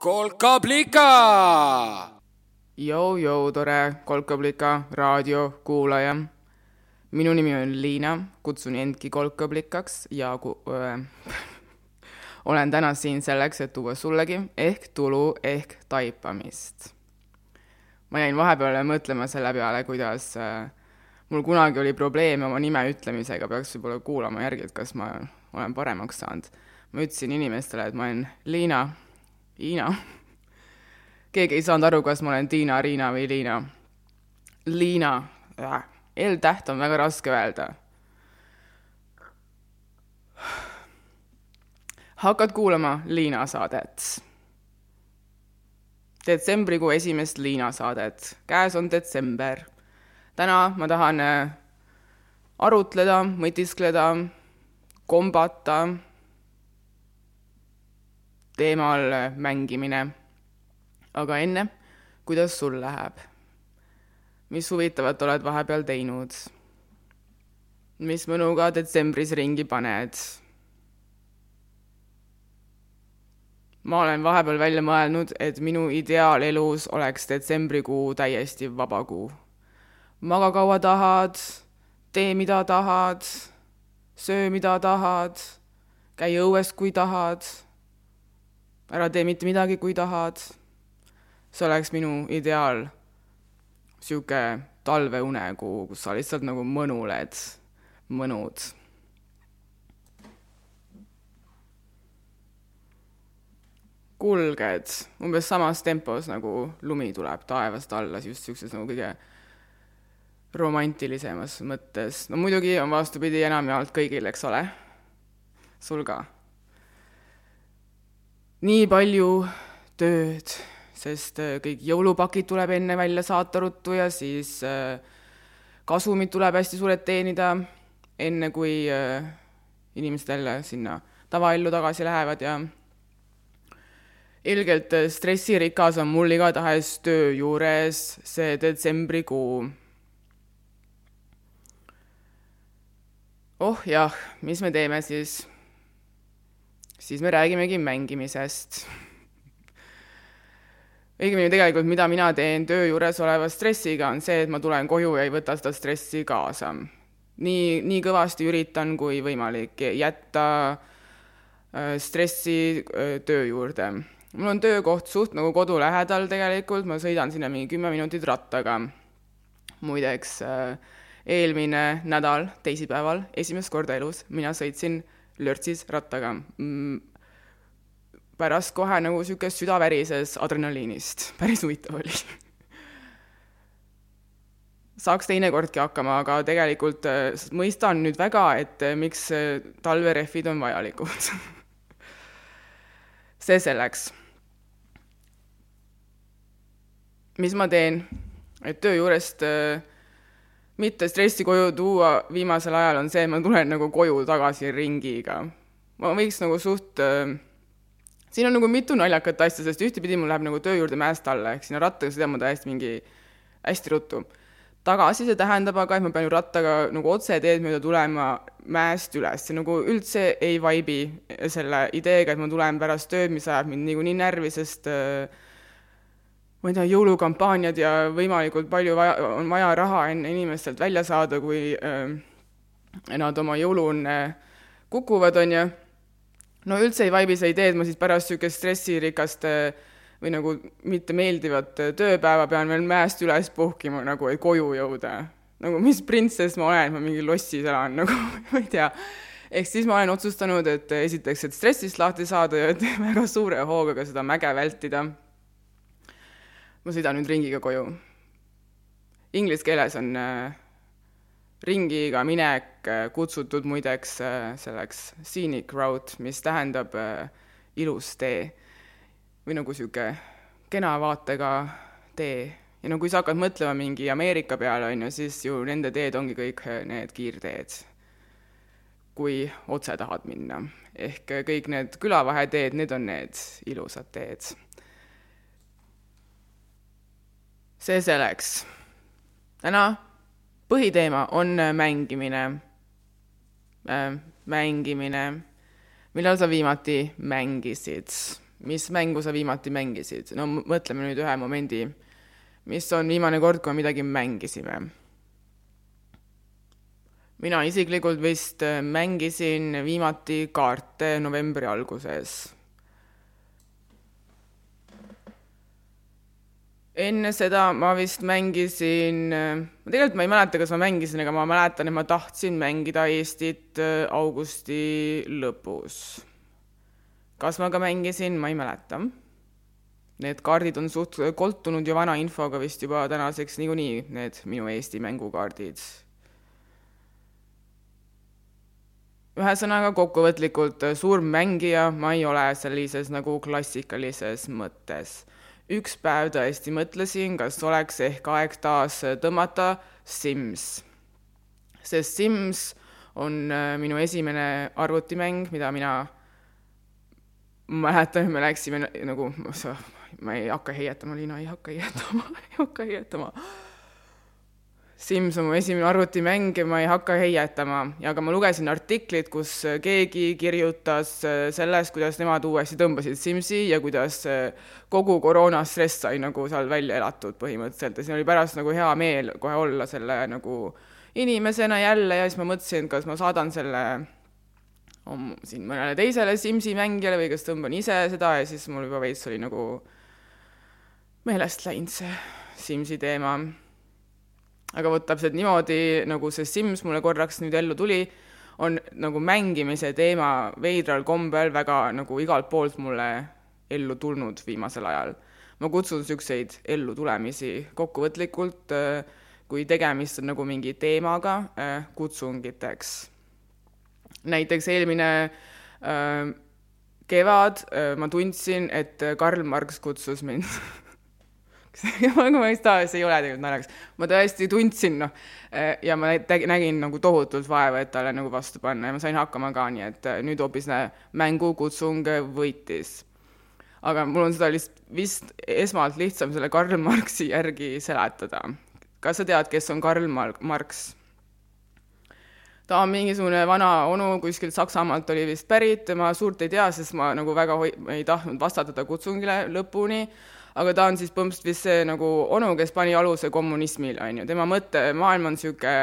kolkablika. Jou-jou, tore Kolkablika raadiokuulaja. minu nimi on Liina, kutsun endki kolkablikaks ja ku- äh, olen täna siin selleks, et tuua sullegi ehk tulu ehk taipamist. ma jäin vahepeal mõtlema selle peale, kuidas äh, mul kunagi oli probleeme oma nime ütlemisega, peaks võib-olla kuulama järgi, et kas ma olen paremaks saanud. ma ütlesin inimestele, et ma olen Liina, Hiina keegi ei saanud aru, kas ma olen Tiina, Riina või Liina. Liina, L-täht on väga raske öelda. hakkad kuulama Liina saadet. detsembrikuu esimest Liina saadet, käes on detsember. täna ma tahan äh, arutleda, mõtiskleda, kombata teemal mängimine aga enne, kuidas sul läheb? mis huvitavat oled vahepeal teinud? mis mõnuga detsembris ringi paned? ma olen vahepeal välja mõelnud, et minu ideaalelus oleks detsembrikuu täiesti vaba kuu. maga kaua tahad, tee mida tahad, söö mida tahad, käi õues, kui tahad, ära tee mitte midagi, kui tahad see oleks minu ideaal, niisugune talveunekuu, kus sa lihtsalt nagu mõnuled, mõnud. kulged umbes samas tempos, nagu lumi tuleb taevast alla, just niisuguses nagu kõige romantilisemas mõttes. no muidugi on vastupidi enamjaolt kõigil, eks ole, sul ka. Nii palju tööd sest kõik jõulupakid tuleb enne välja saata ruttu ja siis kasumid tuleb hästi suured teenida, enne kui inimesed jälle sinna tavaellu tagasi lähevad ja ilgelt stressirikas on mul igatahes töö juures see detsembrikuu. oh jah, mis me teeme siis? Siis me räägimegi mängimisest õigemini tegelikult, mida mina teen töö juures oleva stressiga, on see, et ma tulen koju ja ei võta seda stressi kaasa. nii, nii kõvasti üritan kui võimalik jätta stressi töö juurde. mul on töökoht suht nagu kodu lähedal tegelikult, ma sõidan sinna mingi kümme minutit rattaga. muideks, eelmine nädal, teisipäeval, esimest korda elus, mina sõitsin lörtsis rattaga. Pärast kohe nagu niisugune süda värises adrenaliinist, päris huvitav oli. Saaks teinekordki hakkama, aga tegelikult mõistan nüüd väga, et miks talverehvid on vajalikud. See selleks. mis ma teen, et töö juurest mitte stressi koju tuua viimasel ajal, on see, et ma tulen nagu koju tagasi ringiga. ma võiks nagu suht äh, siin on nagu mitu naljakat asja, sest ühtepidi mul läheb nagu töö juurde mäest alla, ehk sinna rattaga sõidan ma täiesti mingi hästi ruttu. tagasi see tähendab aga, et ma pean ju rattaga nagu otseteed mööda tulema mäest üles, see nagu üldse ei vaibi selle ideega, et ma tulen pärast tööd, mis ajab mind niikuinii närvi, sest äh, ma ei tea, jõulukampaaniad ja võimalikult palju vaja, on vaja raha enne inimestelt välja saada, kui äh, nad oma jõuluõnne kukuvad, on ju no üldse ei vaibi see idee, et ma siis pärast niisugust stressirikast või nagu mitte meeldivat tööpäeva pean veel mäest üles puhkima nagu, et koju jõuda. nagu mis printsess ma olen, ma mingi lossis elan nagu, ma ei tea. ehk siis ma olen otsustanud, et esiteks, et stressist lahti saada ja et väga suure hooga ka seda mäge vältida. Ma sõidan nüüd ringiga koju. Inglise keeles on äh, ringiga minek kutsutud muideks selleks scenic route, mis tähendab ilus tee või nagu niisugune kena vaatega tee. ja no kui sa hakkad mõtlema mingi Ameerika peale, on ju, siis ju nende teed ongi kõik need kiirteed, kui otse tahad minna. ehk kõik need külavaheteed, need on need ilusad teed. See selleks. täna põhiteema on mängimine. mängimine. millal sa viimati mängisid? mis mängu sa viimati mängisid? no mõtleme nüüd ühe momendi. mis on viimane kord, kui me midagi mängisime? mina isiklikult vist mängisin viimati kaarte novembri alguses enne seda ma vist mängisin, tegelikult ma ei mäleta, kas ma mängisin, aga ma mäletan, et ma tahtsin mängida Eestit äh, augusti lõpus. kas ma ka mängisin, ma ei mäleta. Need kaardid on suht koltunud ju vana infoga vist juba tänaseks niikuinii, need minu Eesti mängukaardid. ühesõnaga kokkuvõtlikult suur mängija ma ei ole sellises nagu klassikalises mõttes üks päev tõesti mõtlesin, kas oleks ehk aeg taas tõmmata Sims. sest Sims on äh, minu esimene arvutimäng, mida mina mäletan, me läksime nagu, ma ei hakka heietama, Liina, ei hakka heietama, ei hakka heietama Sims on mu esimene arvutimäng ja ma ei hakka heietama, aga ma lugesin artiklit, kus keegi kirjutas äh, sellest, kuidas nemad uuesti tõmbasid Simsi ja kuidas äh, kogu koroonastress sai nagu seal välja elatud põhimõtteliselt. Ja siin oli pärast nagu hea meel kohe olla selle nagu inimesena jälle ja siis ma mõtlesin, kas ma saadan selle om, siin mõnele teisele Simsi mängijale või kas tõmban ise seda ja siis mul juba veits oli nagu meelest läinud see Simsi teema aga vot täpselt niimoodi, nagu see Sims mulle korraks nüüd ellu tuli, on nagu mängimise teema veidral kombel väga nagu igalt poolt mulle ellu tulnud viimasel ajal. ma kutsun niisuguseid ellutulemisi kokkuvõtlikult, äh, kui tegemist on nagu mingi teemaga, äh, kutsungiteks. näiteks eelmine äh, kevad ma tundsin, et Karl Marx kutsus mind ma ei taha, see ei ole tegelikult naljakas. ma tõesti tundsin, noh, eh, ja ma nägin nagu tohutult vaeva, et talle nagu vastu panna ja ma sain hakkama ka, nii et eh, nüüd hoopis mängukutsung võitis. aga mul on seda lihtsalt vist esmalt lihtsam selle Karl Marxi järgi seletada. kas sa tead, kes on Karl Marx? ta on mingisugune vana onu kuskilt Saksamaalt oli vist pärit, ma suurt ei tea, sest ma nagu väga hoi-, ei tahtnud vastata ta kutsungile lõpuni aga ta on siis põhimõtteliselt vist see nagu onu, kes pani aluse kommunismile, on ju, tema mõttemaailm on niisugune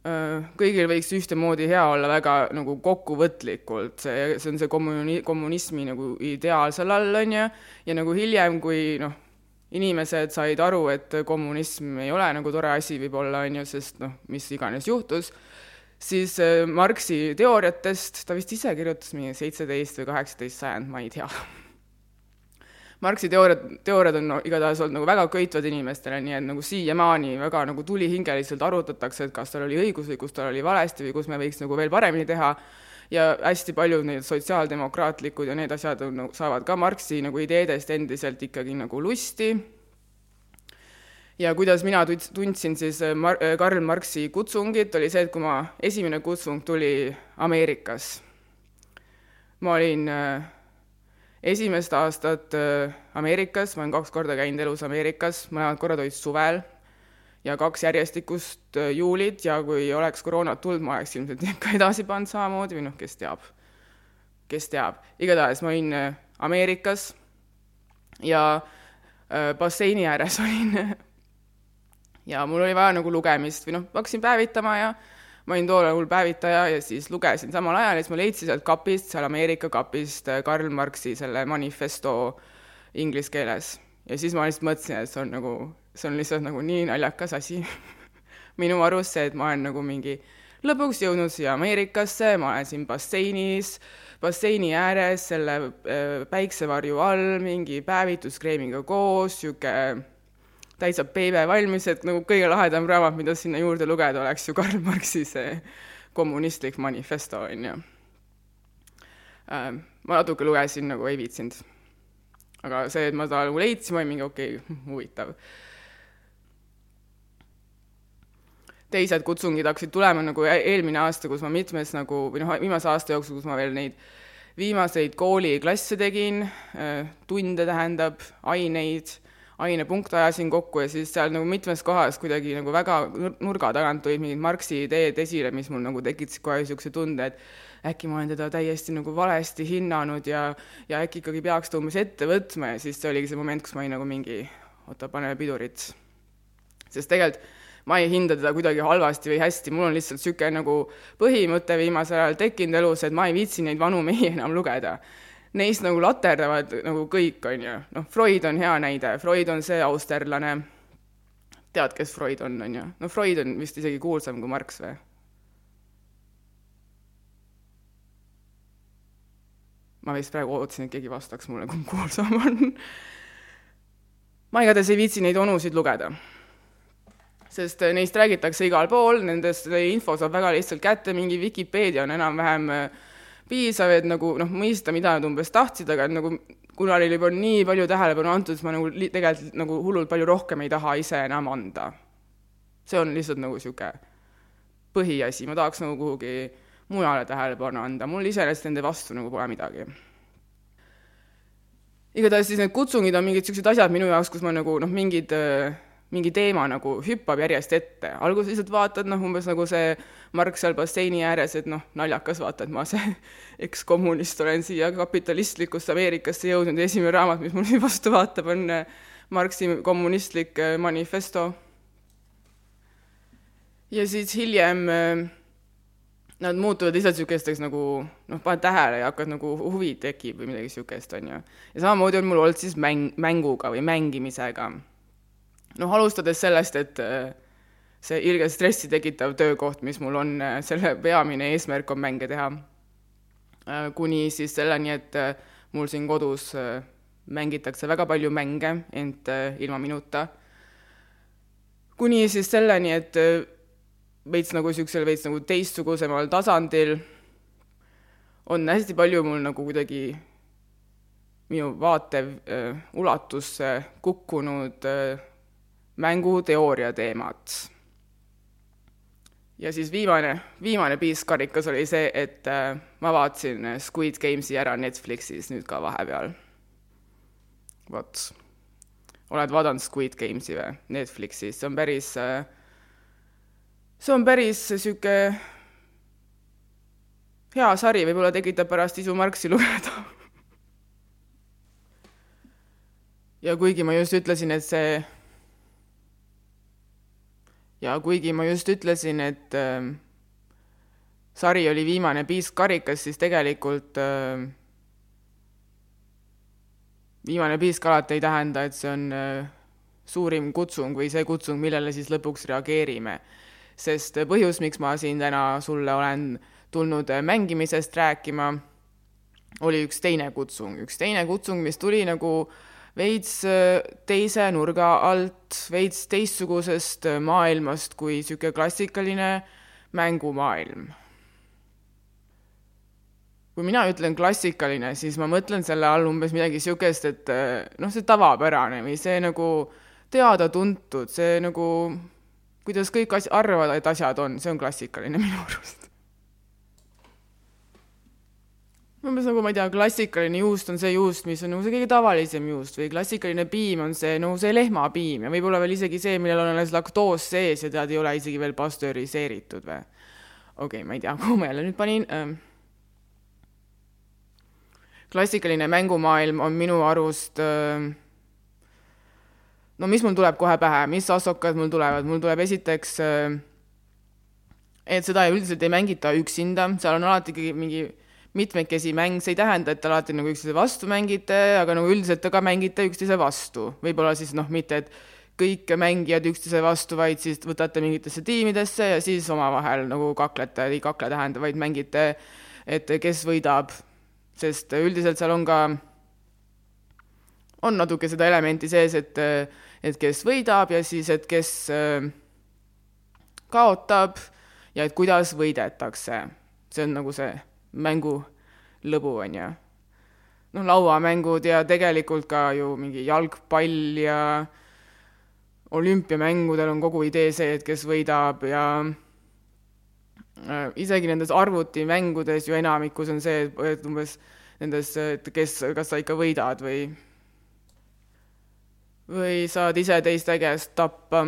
kõigil võiks ühtemoodi hea olla väga nagu kokkuvõtlikult, see, see on see kommuni-, kommunismi nagu ideaal seal all, on ju, ja nagu hiljem, kui noh, inimesed said aru, et kommunism ei ole nagu tore asi võib-olla, on ju, sest noh, mis iganes juhtus, siis Marxi teooriatest, ta vist ise kirjutas mingi seitseteist või kaheksateist sajand, ma ei tea Marxi teooriad, teooriad on no, igatahes olnud nagu väga köitvad inimestele, nii et nagu siiamaani väga nagu tulihingeliselt arutatakse, et kas tal oli õigus või kus tal oli valesti või kus me võiks nagu veel paremini teha, ja hästi paljud need sotsiaaldemokraatlikud ja need asjad on, nagu, saavad ka Marxi nagu ideedest endiselt ikkagi nagu lusti, ja kuidas mina tundsin siis äh, Mar-, äh, Karl Marxi kutsungit, oli see, et kui ma, esimene kutsung tuli Ameerikas, ma olin äh, esimest aastat äh, Ameerikas, ma olen kaks korda käinud elus Ameerikas, mõlemad korrad olid suvel ja kaks järjestikust äh, juulit ja kui oleks koroonat tulnud, ma oleks ilmselt ikka edasi pannud samamoodi või noh, kes teab, kes teab. igatahes ma olin äh, Ameerikas ja basseini ääres olin ja mul oli vaja nagu lugemist või noh, hakkasin päevitama ja ma olin tollal hull päevitaja ja siis lugesin samal ajal ja siis ma leidsin sealt kapist, seal Ameerika kapist äh, Karl Marxi selle manifesto inglise keeles. ja siis ma lihtsalt mõtlesin, et see on nagu, see on lihtsalt nagu nii naljakas asi minu arust see, et ma olen nagu mingi lõpuks jõudnud siia Ameerikasse, ma olen siin basseinis, basseini ääres selle äh, päiksevarju all, mingi päevituskreemiga koos, niisugune täitsa peebe valmis, et nagu kõige lahedam raamat, mida sinna juurde lugeda, oleks ju Karl Marxi see kommunistlik manifesto, on ju. Ähm, ma natuke lugesin, nagu ei viitsinud. aga see, et ma ta nagu leidsin, ma olin mingi okei okay,, huvitav. teised kutsungid hakkasid tulema nagu e-, eelmine aasta, kus ma mitmes nagu, või noh, viimase aasta jooksul, kus ma veel neid viimaseid kooliklasse tegin, äh, tunde tähendab, aineid ainepunkte ajasin kokku ja siis seal nagu mitmes kohas kuidagi nagu väga nurga tagant tulid mingid Marxi ideed esile, mis mul nagu tekitasid kohe niisuguse tunde, et äkki ma olen teda täiesti nagu valesti hinnanud ja, ja äkki ikkagi peaks ta umbes ette võtma ja siis see oligi see moment, kus ma olin nagu mingi, oota, pane pidurit. sest tegelikult ma ei hinda teda kuidagi halvasti või hästi, mul on lihtsalt niisugune nagu põhimõte viimasel ajal tekkinud elus, et ma ei viitsi neid vanu mehi enam lugeda. Neist nagu laterdavad nagu kõik, on ju. noh, Freud on hea näide, Freud on see austerlane, tead, kes Freud on, on ju? no Freud on vist isegi kuulsam kui Marx või? ma vist praegu ootasin, et keegi vastaks mulle, kumb kuulsam on. ma igatahes ei viitsi neid onusid lugeda. sest äh, neist räägitakse igal pool, nendest info saab väga lihtsalt kätte, mingi Vikipeedia on enam-vähem äh, piisav, et nagu noh, mõista, mida nad umbes tahtsid, aga et nagu kuna neile juba on nii palju tähelepanu antud, siis ma nagu li-, tegelikult nagu hullult palju rohkem ei taha ise enam anda. see on lihtsalt nagu niisugune põhiasi, ma tahaks nagu kuhugi mujale tähelepanu anda, mul iseenesest nende vastu nagu pole midagi. igatahes siis need kutsungid on mingid niisugused asjad minu jaoks, kus ma nagu noh, mingid mingi teema nagu hüppab järjest ette, alguses lihtsalt vaatad noh, umbes nagu see Mark seal basseini ääres, et noh, naljakas vaata, et ma see ekskommunist olen siia kapitalistlikust Ameerikasse jõudnud esimene raamat, mis mul siin vastu vaatab, on Marxi kommunistlik manifesto. ja siis hiljem äh, nad muutuvad lihtsalt niisugusteks nagu noh, paned tähele ja hakkad nagu huvi tekib või midagi niisugust, on ju. ja samamoodi on mul olnud siis mäng, mänguga või mängimisega. noh, alustades sellest, et äh, see ilgelt stressi tekitav töökoht, mis mul on, äh, selle peamine eesmärk on mänge teha. Äh, kuni siis selleni, et mul siin kodus mängitakse väga palju mänge, ent ilma minuta. kuni siis selleni, et veits nagu niisugusel veits nagu teistsugusemal tasandil on hästi palju mul nagu kuidagi minu vaate äh, ulatusse kukkunud äh, mänguteooria teemad. Ja siis viimane, viimane piiskarikas oli see, et äh, ma vaatasin Squid Gamesi ära Netflixis nüüd ka vahepeal. vot, oled vaadanud Squid Gamesi või? Netflixis, see on päris äh, see on päris niisugune hea sari, võib-olla tekitab pärast isu Marxi lugeda. Ja kuigi ma just ütlesin, et see ja kuigi ma just ütlesin, et äh, sari oli viimane piisk karikas, siis tegelikult äh, viimane piisk alati ei tähenda, et see on äh, suurim kutsung või see kutsung, millele siis lõpuks reageerime. Sest põhjus, miks ma siin täna sulle olen tulnud mängimisest rääkima, oli üks teine kutsung, üks teine kutsung, mis tuli nagu veits teise nurga alt, veits teistsugusest maailmast kui niisugune klassikaline mängumaailm. kui mina ütlen klassikaline, siis ma mõtlen selle all umbes midagi niisugust, et noh, see tavapärane või see nagu teada-tuntud, see nagu kuidas kõik as-, arvavad, et asjad on, see on klassikaline minu arust. Umbes nagu ma ei tea, klassikaline juust on see juust, mis on nagu see kõige tavalisem juust või klassikaline piim on see, no see lehmapiim ja võib-olla veel isegi see, millel on alles laktoos sees ja tead, ei ole isegi veel pastööriseeritud või. okei okay,, ma ei tea, kuhu ma jälle nüüd panin ähm.. klassikaline mängumaailm on minu arust äh, no mis mul tuleb kohe pähe, mis assokad mul tulevad, mul tuleb esiteks, äh, et seda üldiselt ei mängita üksinda, seal on alati ikkagi mingi mitmekesi mäng, see ei tähenda, et alati nagu üksteise vastu mängite, aga nagu üldiselt ka mängite üksteise vastu. võib-olla siis noh, mitte et kõik mängijad üksteise vastu, vaid siis võtate mingitesse tiimidesse ja siis omavahel nagu kaklete, ei kakle tähenda, vaid mängite, et kes võidab. sest üldiselt seal on ka, on natuke seda elementi sees, et et kes võidab ja siis, et kes kaotab ja et kuidas võidetakse. see on nagu see mängu lõbu, on ju. noh, lauamängud ja tegelikult ka ju mingi jalgpall ja olümpiamängudel on kogu idee see, et kes võidab ja äh, isegi nendes arvutimängudes ju enamikus on see, et umbes nendes, et kes, kas sa ikka võidad või või saad ise teiste käest tappa.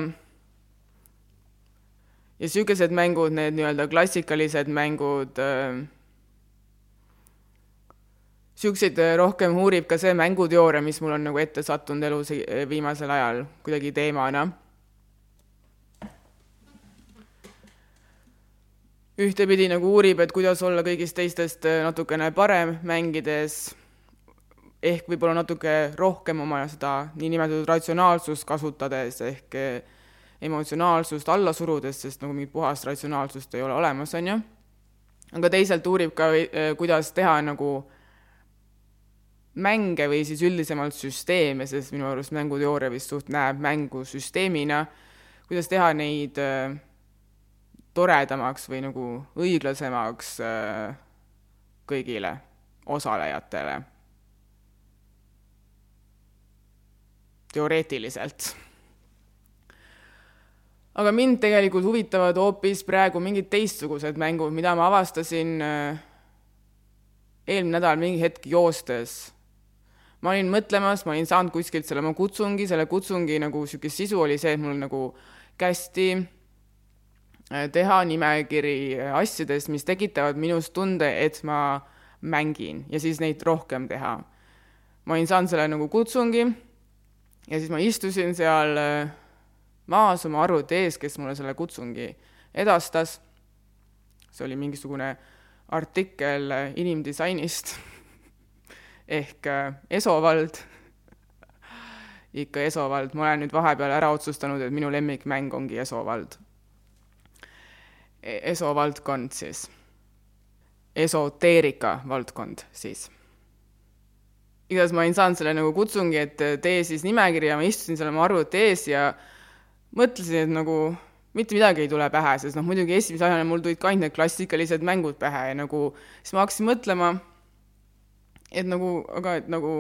ja niisugused mängud, need nii-öelda klassikalised mängud, äh, niisuguseid rohkem uurib ka see mänguteooria, mis mul on nagu ette sattunud elus viimasel ajal kuidagi teemana ühtepidi nagu uurib, et kuidas olla kõigist teistest äh, natukene parem mängides, ehk võib-olla natuke rohkem oma seda niinimetatud ratsionaalsust kasutades ehk äh, emotsionaalsust alla surudes, sest nagu mingit puhast ratsionaalsust ei ole olemas, on ju. aga teisalt uurib ka, äh, kuidas teha nagu mänge või siis üldisemalt süsteeme, sest minu arust mänguteooria vist suht näeb mängu süsteemina, kuidas teha neid äh, toredamaks või nagu õiglasemaks äh, kõigile osalejatele. teoreetiliselt. aga mind tegelikult huvitavad hoopis praegu mingid teistsugused mängud, mida ma avastasin äh, eelmine nädal mingi hetk joostes. Ma olin mõtlemas, ma olin saanud kuskilt selle oma kutsungi, selle kutsungi nagu niisugune sisu oli see, et mul nagu kästi Äh, teha nimekiri äh, asjadest, mis tekitavad minus tunde, et ma mängin ja siis neid rohkem teha. ma olin saanud selle nagu kutsungi ja siis ma istusin seal äh, maas oma arvuti ees, kes mulle selle kutsungi edastas. see oli mingisugune artikkel inimdisainist ehk Esovald. Ikka Esovald, ma olen nüüd vahepeal ära otsustanud, et minu lemmikmäng ongi Esovald. ESO valdkond siis, esoteerika valdkond siis. igatahes ma olin saanud selle nagu kutsungi, et tee siis nimekiri ja ma istusin seal oma arvuti ees ja mõtlesin, et nagu mitte midagi ei tule pähe, sest noh, muidugi esimese asjana mul tulid ka ainult need klassikalised mängud pähe ja nagu siis ma hakkasin mõtlema, et nagu, aga et nagu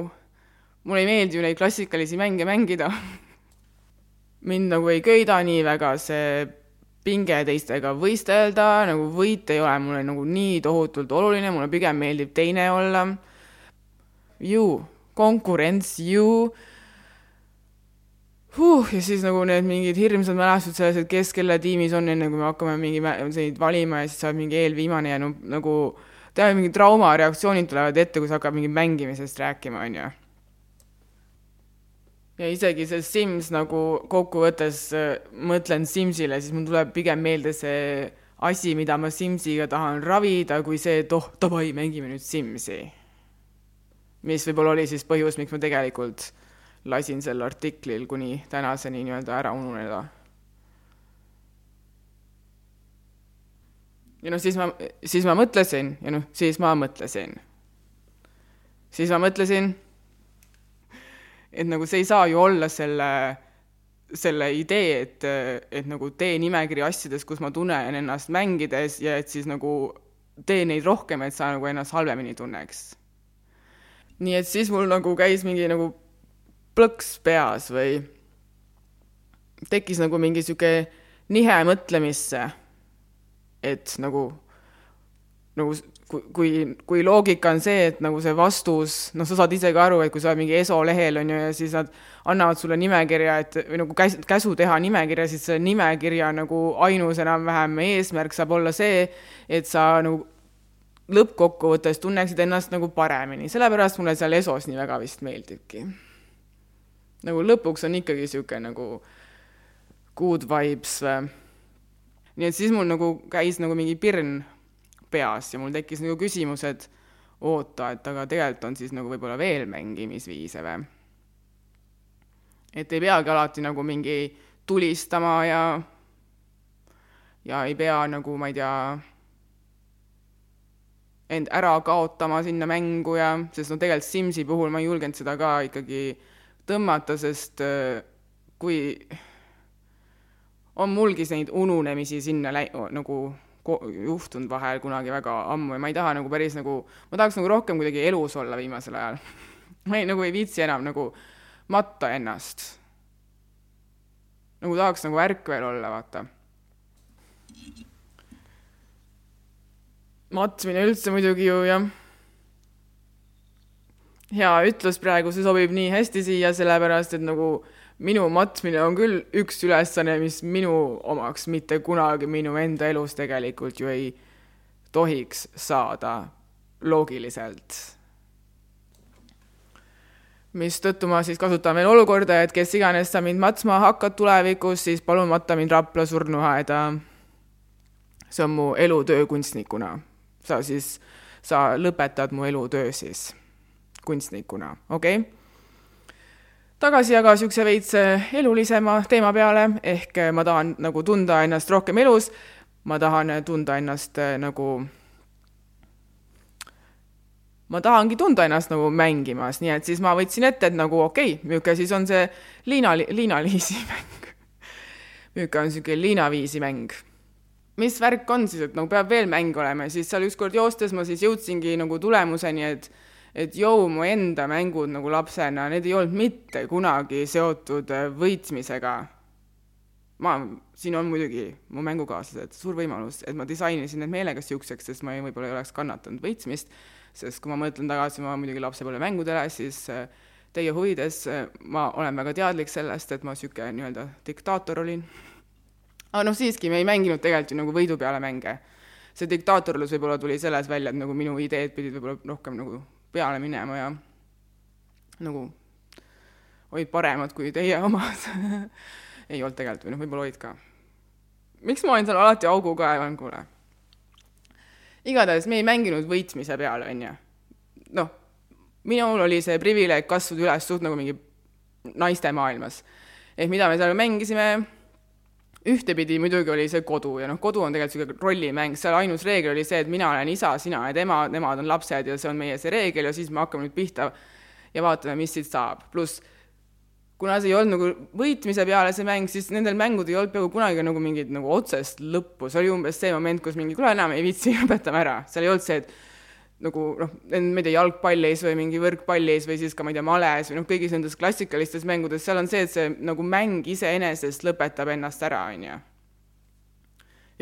mulle ei meeldi ju neid klassikalisi mänge mängida mind nagu ei köida nii väga see pinge teistega võistelda, nagu võit ei ole mulle nagu nii tohutult oluline, mulle pigem meeldib teine olla. ju, konkurents, ju huh, ja siis nagu need mingid hirmsad mälestused selles, et kes kelle tiimis on, enne kui me hakkame mingi neid valima ja siis saab mingi eelviimane ja no nagu tead, mingid traumareaktsioonid tulevad ette, kui sa hakkad mingi mängimisest rääkima, on ju ja isegi see Sims nagu kokkuvõttes äh, mõtlen Simsile, siis mul tuleb pigem meelde see asi, mida ma Simsiga tahan ravida, kui see, et oh, davai, mängime nüüd Simsi. mis võib-olla oli siis põhjus, miks ma tegelikult lasin sel artiklil kuni tänaseni nii-öelda ära ununeda. Ja noh, siis ma, siis ma mõtlesin ja noh, siis ma mõtlesin. siis ma mõtlesin et nagu see ei saa ju olla selle, selle idee, et, et nagu tee nimekiri asjadest, kus ma tunnen ennast mängides ja et siis nagu tee neid rohkem, et sa nagu ennast halvemini tunneks. nii et siis mul nagu käis mingi nagu plõks peas või tekkis nagu mingi niisugune nihe mõtlemisse, et nagu, nagu kui, kui, kui loogika on see, et nagu see vastus, noh, sa saad ise ka aru, et kui sa oled mingi ESO lehel, on ju, ja siis nad annavad sulle nimekirja, et või nagu käs-, käsu teha nimekirja, siis see nimekirja nagu ainus enam-vähem eesmärk saab olla see, et sa nagu lõppkokkuvõttes tunneksid ennast nagu paremini, sellepärast mulle seal ESO-s nii väga vist meeldibki. nagu lõpuks on ikkagi niisugune nagu good vibes. Nii et siis mul nagu käis nagu mingi pirn peas ja mul tekkis nagu küsimus, et oota, et aga tegelikult on siis nagu võib-olla veel mängimisviise või? et ei peagi alati nagu mingi tulistama ja, ja ei pea nagu, ma ei tea, end ära kaotama sinna mängu ja, sest no tegelikult Simsi puhul ma ei julgenud seda ka ikkagi tõmmata, sest äh, kui on mulgi neid ununemisi sinna läi-, nagu juhtunud vahel kunagi väga ammu ja ma ei taha nagu päris nagu, ma tahaks nagu rohkem kuidagi elus olla viimasel ajal ma ei, nagu ei viitsi enam nagu matta ennast. nagu tahaks nagu ärkvel olla, vaata. matmine üldse muidugi ju jah, hea ütlus praegu, see sobib nii hästi siia, sellepärast et nagu minu matmine on küll üks ülesanne, mis minu omaks mitte kunagi minu enda elus tegelikult ju ei tohiks saada loogiliselt. mistõttu ma siis kasutan veel olukorda, et kes iganes sa mind matsma hakkad tulevikus, siis palun matta mind Rapla surnuaeda. see on mu elutöö kunstnikuna. sa siis, sa lõpetad mu elutöö siis kunstnikuna, okei okay?? Tagasi aga niisuguse veits elulisema teema peale, ehk ma tahan nagu tunda ennast rohkem elus, ma tahan tunda ennast nagu ma tahangi tunda ennast nagu mängimas, nii et siis ma võtsin ette, et nagu okei okay,, niisugune siis on see liina, liinaliisi mäng. niisugune on niisugune liinaviisi mäng. mis värk on siis, et nagu peab veel mäng olema ja siis seal ükskord joostes ma siis jõudsingi nagu tulemuseni, et et jõu, mu enda mängud nagu lapsena, need ei olnud mitte kunagi seotud äh, võitmisega. ma, siin on muidugi mu mängukaaslased, suur võimalus, et ma disainisin need meelega niisuguseks, sest ma ei, võib-olla ei oleks kannatanud võitmist sest kui ma mõtlen tagasi oma muidugi lapsepõlvemängudele, siis äh, teie huvides äh, ma olen väga teadlik sellest, et ma niisugune nii-öelda diktaator olin. aga noh, siiski me ei mänginud tegelikult ju nagu võidu peale mänge. see diktaatorlus võib-olla tuli selles välja, et nagu minu ideed pidid võib-olla rohkem nagu peale minema ja nagu olid paremad kui teie omad ei olnud tegelikult või noh, võib-olla olid ka. miks ma olin seal alati augu kaevan, kuule igatahes me ei mänginud võitmise peale, on ju. noh, minul oli see privileeg kasvada üles suht nagu mingi naiste maailmas. ehk mida me seal mängisime, ühtepidi muidugi oli see kodu ja noh, kodu on tegelikult niisugune rollimäng, seal ainus reegel oli see, et mina olen isa, sina oled ema, nemad on lapsed ja see on meie see reegel ja siis me hakkame nüüd pihta ja vaatame, mis siit saab. pluss kuna see ei olnud nagu võitmise peale see mäng, siis nendel mängudel ei olnud peaaegu kunagi nagu mingit nagu otsest lõppu, see oli umbes see moment, kus mingi, kuule enam ei viitsi, lõpetame ära, seal ei olnud see, et nagu noh, ma ei tea, jalgpallis või mingi võrkpallis või siis ka ma ei tea, males või noh, kõigis nendes klassikalistes mängudes, seal on see, et see nagu mäng iseenesest lõpetab ennast ära, on ju.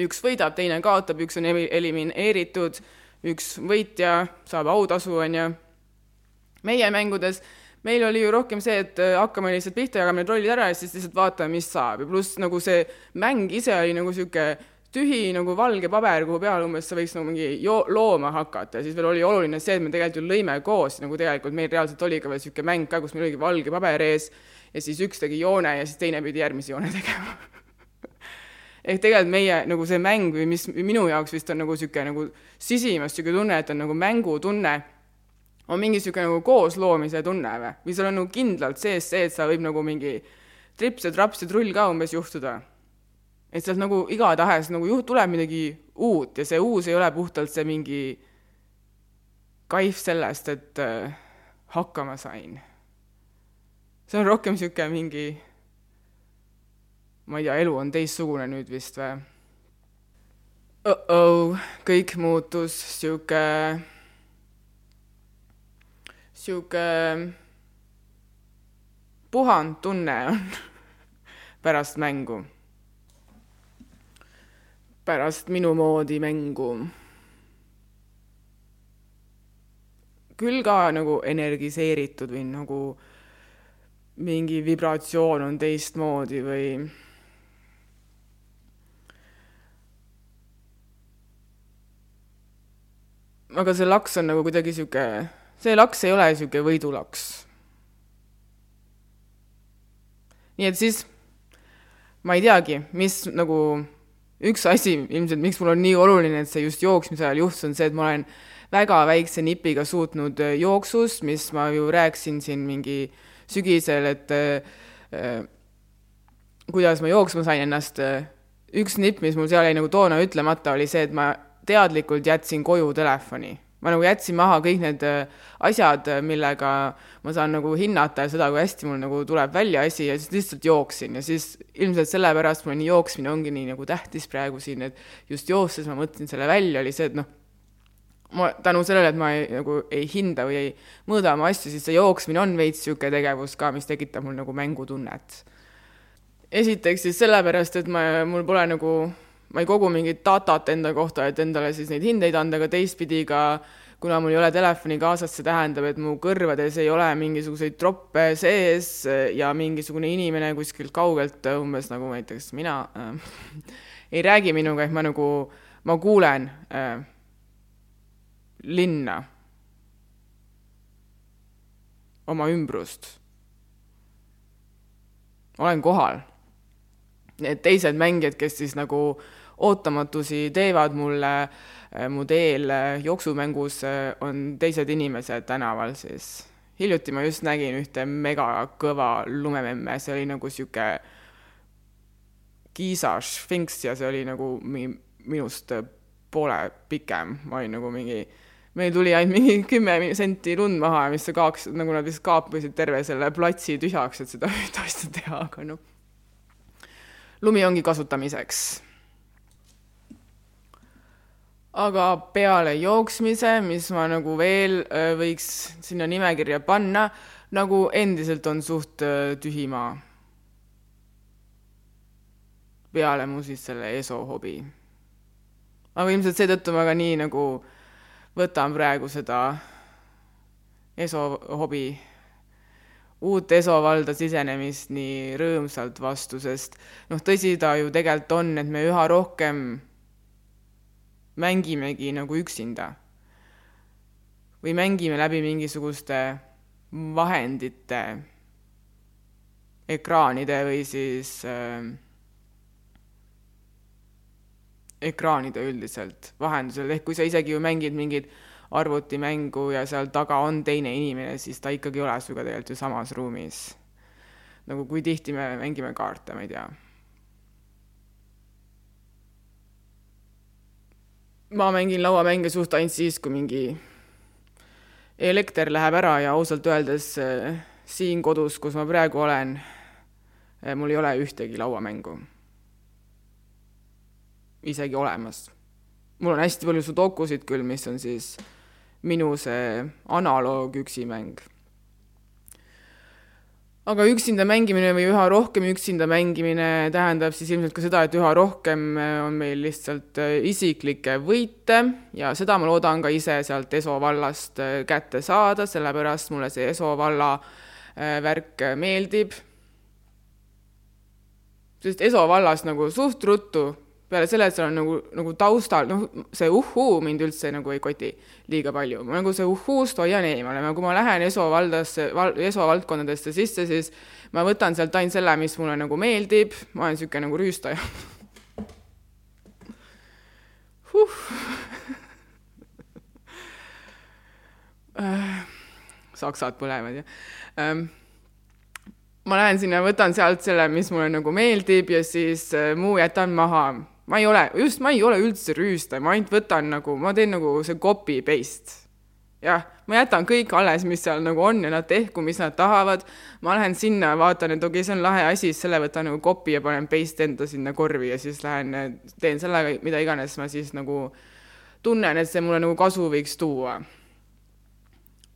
üks võidab, teine kaotab, üks on elimineeritud, üks võitja saab autasu, on ju. meie mängudes meil oli ju rohkem see, et äh, hakkame lihtsalt pihta, jagame need rollid ära ja siis lihtsalt vaatame, mis saab ja pluss nagu see mäng ise oli nagu niisugune tühi nagu valge paber, kuhu peale umbes sa võiks nagu mingi jo-, looma hakata. Ja siis veel oli oluline see, et me tegelikult ju lõime koos, nagu tegelikult meil reaalselt oli ka veel niisugune mäng ka, kus meil oligi valge paber ees. Ja siis üks tegi joone ja siis teine pidi järgmise joone tegema. Ehk tegelikult meie nagu see mäng või mis minu jaoks vist on nagu niisugune nagu sisimas niisugune tunne, et on nagu mängutunne on mingi niisugune nagu koosloomise tunne või, või sul on nagu kindlalt sees see, et sa võib nagu mingi trips ja traps ja trull ka umbes juhtuda. Et sealt nagu igatahes nagu juht-, tuleb midagi uut ja see uus ei ole puhtalt see mingi kaif sellest, et äh, hakkama sain. see on rohkem niisugune mingi, ma ei tea, elu on teistsugune nüüd vist või? oh-oh, kõik muutus niisugune sihuke puhand tunne on pärast mängu. Pärast minu moodi mängu. küll ka nagu energiseeritud või nagu mingi vibratsioon on teistmoodi või aga see laks on nagu kuidagi sihuke see laks ei ole niisugune võidulaks. nii et siis ma ei teagi, mis nagu üks asi ilmselt, miks mul on nii oluline, et see just jooksmise ajal juhtus, on see, et ma olen väga väikse nipiga suutnud äh, jooksust, mis ma ju rääkisin siin mingi sügisel, et äh, kuidas ma jooksma sain ennast äh,. üks nipp, mis mul seal jäi nagu toona ütlemata, oli see, et ma teadlikult jätsin koju telefoni ma nagu jätsin maha kõik need äh, asjad, äh, millega ma saan nagu hinnata seda, kui hästi mul nagu tuleb välja asi ja siis lihtsalt jooksin ja siis ilmselt sellepärast mulle nii jooksmine ongi nii nagu tähtis praegu siin, et just joostes ma mõtlesin selle välja, oli see, et noh, ma tänu sellele, et ma ei, nagu ei hinda või ei mõõda oma asju, siis see jooksmine on veits niisugune tegevus ka, mis tekitab mul nagu mängutunnet. esiteks siis sellepärast, et ma, mul pole nagu ma ei kogu mingit datat enda kohta, et endale siis neid hindeid anda, aga teistpidi ka kuna mul ei ole telefoni kaasas, see tähendab, et mu kõrvades ei ole mingisuguseid troppe sees ja mingisugune inimene kuskilt kaugelt, umbes nagu näiteks mina äh,, ei räägi minuga, et ma nagu, ma kuulen äh, linna. oma ümbrust. olen kohal. Need teised mängijad, kes siis nagu ootamatusi teevad mulle äh, mu teel äh, jooksumängus, äh, on teised inimesed tänaval siis. hiljuti ma just nägin ühte megakõva lumememme, see oli nagu sihuke Kiisa Sphinx ja see oli nagu mingi minust poole pikem, ma olin nagu mingi meil tuli ainult mingi kümme senti lund maha, mis see kaoks, nagu nad vist kaapisid terve selle platsi tühjaks, et seda ühte asja teha, aga noh. lumi ongi kasutamiseks. Aga peale jooksmise, mis ma nagu veel äh, võiks sinna nimekirja panna, nagu endiselt on suht äh, tühi maa. peale mu siis selle ESO hobi. aga ilmselt seetõttu ma ka nii nagu võtan praegu seda ESO hobi, uut ESO valda sisenemist nii rõõmsalt vastu, sest noh, tõsi ta ju tegelikult on, et me üha rohkem mängimegi nagu üksinda. või mängime läbi mingisuguste vahendite, ekraanide või siis äh, ekraanide üldiselt vahendusel, ehk kui sa isegi ju mängid mingit arvutimängu ja seal taga on teine inimene, siis ta ikkagi ei ole sinuga tegelikult ju samas ruumis. nagu kui tihti me mängime kaarte, ma ei tea. Ma mängin lauamänge suht ainult siis, kui mingi elekter läheb ära ja ausalt öeldes eh, siin kodus, kus ma praegu olen, eh, mul ei ole ühtegi lauamängu isegi olemas. mul on hästi palju sudokusid küll, mis on siis minu see analoog üksimäng. Aga üksinda mängimine või üha rohkem üksinda mängimine tähendab siis ilmselt ka seda, et üha rohkem on meil lihtsalt äh, isiklikke võite ja seda ma loodan ka ise sealt Eso vallast äh, kätte saada, sellepärast mulle see Eso valla äh, värk meeldib. sest Eso vallas nagu suht ruttu peale selle, et seal on nagu, nagu taustal, noh, see uhhuu mind üldse nagu ei koti liiga palju, ma nagu see uhhuust hoian eemale, kui ma lähen ESO valdasse val,, ESO valdkondadesse sisse, siis ma võtan sealt ainult selle, mis mulle nagu meeldib, ma olen niisugune nagu rüüstaja. Huh. saksad põlevad ja ähm, ma lähen sinna, võtan sealt selle, mis mulle nagu meeldib ja siis äh, muu jätan maha ma ei ole, just ma ei ole üldse rüüstaja, ma ainult võtan nagu, ma teen nagu see copy paste. jah, ma jätan kõik alles, mis seal nagu on ja nad tehku, mis nad tahavad. ma lähen sinna, vaatan, et okei okay,, see on lahe asi, siis selle võtan nagu copy ja panen paste enda sinna korvi ja siis lähen teen sellega, mida iganes ma siis nagu tunnen, et see mulle nagu kasu võiks tuua.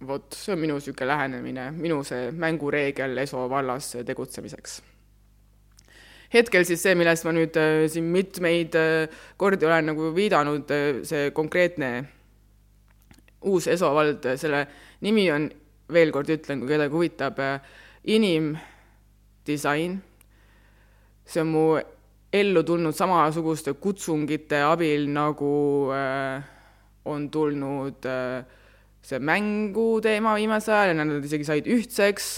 vot, see on minu niisugune lähenemine, minu see mängureegel ESO vallas tegutsemiseks hetkel siis see, millest ma nüüd äh, siin mitmeid äh, kordi olen nagu viidanud, äh, see konkreetne uus ESO vald, selle nimi on, veel kord ütlen, kui kedagi huvitab, inimdisain. see on mu ellu tulnud samasuguste kutsungite abil, nagu on tulnud see mänguteema viimasel ajal ja nad isegi said ühtseks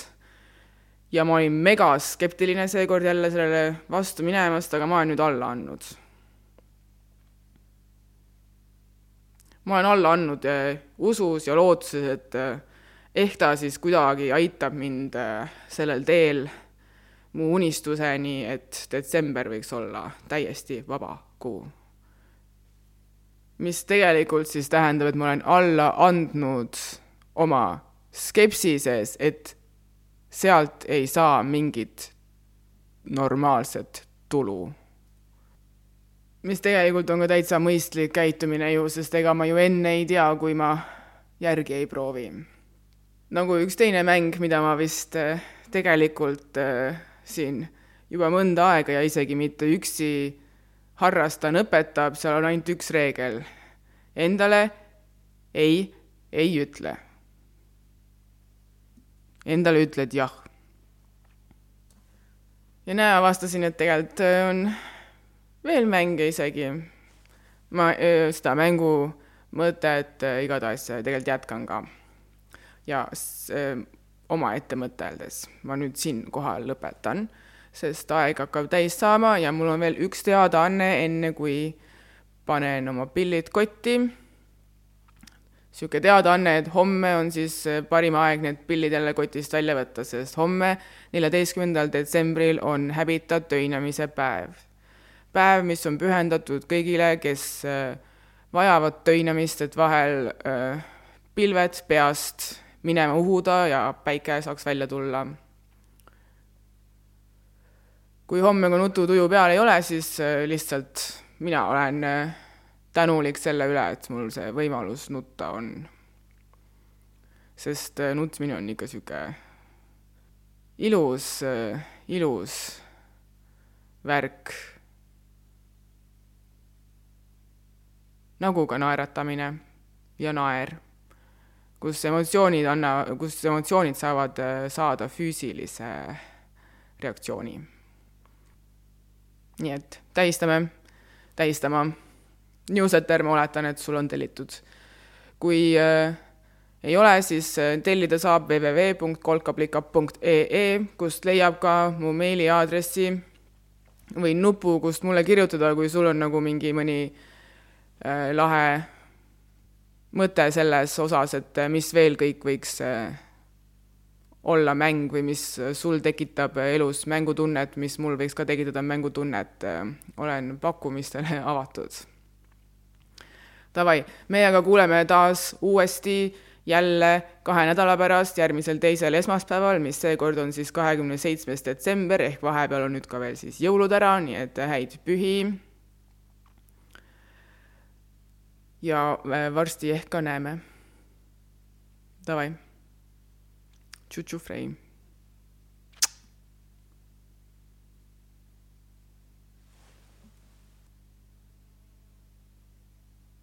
ja ma olin megaskeptiline seekord jälle sellele vastu minemast, aga ma olen nüüd alla andnud. ma olen alla andnud eh, usus ja lootuses, et eh, ehk ta siis kuidagi aitab mind eh, sellel teel mu unistuseni, et detsember võiks olla täiesti vaba kuu. mis tegelikult siis tähendab, et ma olen alla andnud oma skepsises, et sealt ei saa mingit normaalset tulu. mis tegelikult on ka täitsa mõistlik käitumine ju, sest ega ma ju enne ei tea, kui ma järgi ei proovi. nagu üks teine mäng, mida ma vist äh, tegelikult äh, siin juba mõnda aega ja isegi mitte üksi harrastan, õpetab, seal on ainult üks reegel. Endale ei, ei ütle endale ütled jah. ja näe, avastasin, et tegelikult äh, on veel mänge isegi. ma äh, seda mängu mõtet äh, igatahes tegelikult jätkan ka. ja omaette mõteldes. ma nüüd siinkohal lõpetan, sest aeg hakkab täis saama ja mul on veel üks teadaanne, enne kui panen oma pillid kotti. Niisugune teadaanne, et homme on siis parim aeg need pillid jälle kotist välja võtta, sest homme, neljateistkümnendal detsembril on Habitat töinamise päev. päev, mis on pühendatud kõigile, kes äh, vajavad töinamist, et vahel äh, pilved peast minema uhuda ja päike saaks välja tulla. kui homme ka nututuju peal ei ole, siis äh, lihtsalt mina olen äh, tänulik selle üle, et mul see võimalus nutta on. sest äh, nutmine on ikka niisugune ilus, ilus värk. nagu ka naeratamine ja naer kus emotsioonid anna, kus emotsioonid saavad äh, saada füüsilise reaktsiooni. nii et tähistame, tähistama. Newsletter, ma oletan, et sul on tellitud. kui äh, ei ole, siis äh, tellida saab www.kolkaplikap.ee, kust leiab ka mu meiliaadressi või nupu, kust mulle kirjutada, kui sul on nagu mingi mõni äh, lahe mõte selles osas, et äh, mis veel kõik võiks äh, olla mäng või mis äh, sul tekitab elus mängutunnet, mis mul võiks ka tekitada mängutunnet, olen pakkumistele avatud. Davai, meiega kuuleme taas uuesti jälle kahe nädala pärast, järgmisel teisel esmaspäeval, mis seekord on siis kahekümne seitsmes detsember, ehk vahepeal on nüüd ka veel siis jõulud ära, nii et häid pühi ja äh, varsti ehk ka näeme. Davai. Tšutšu Frei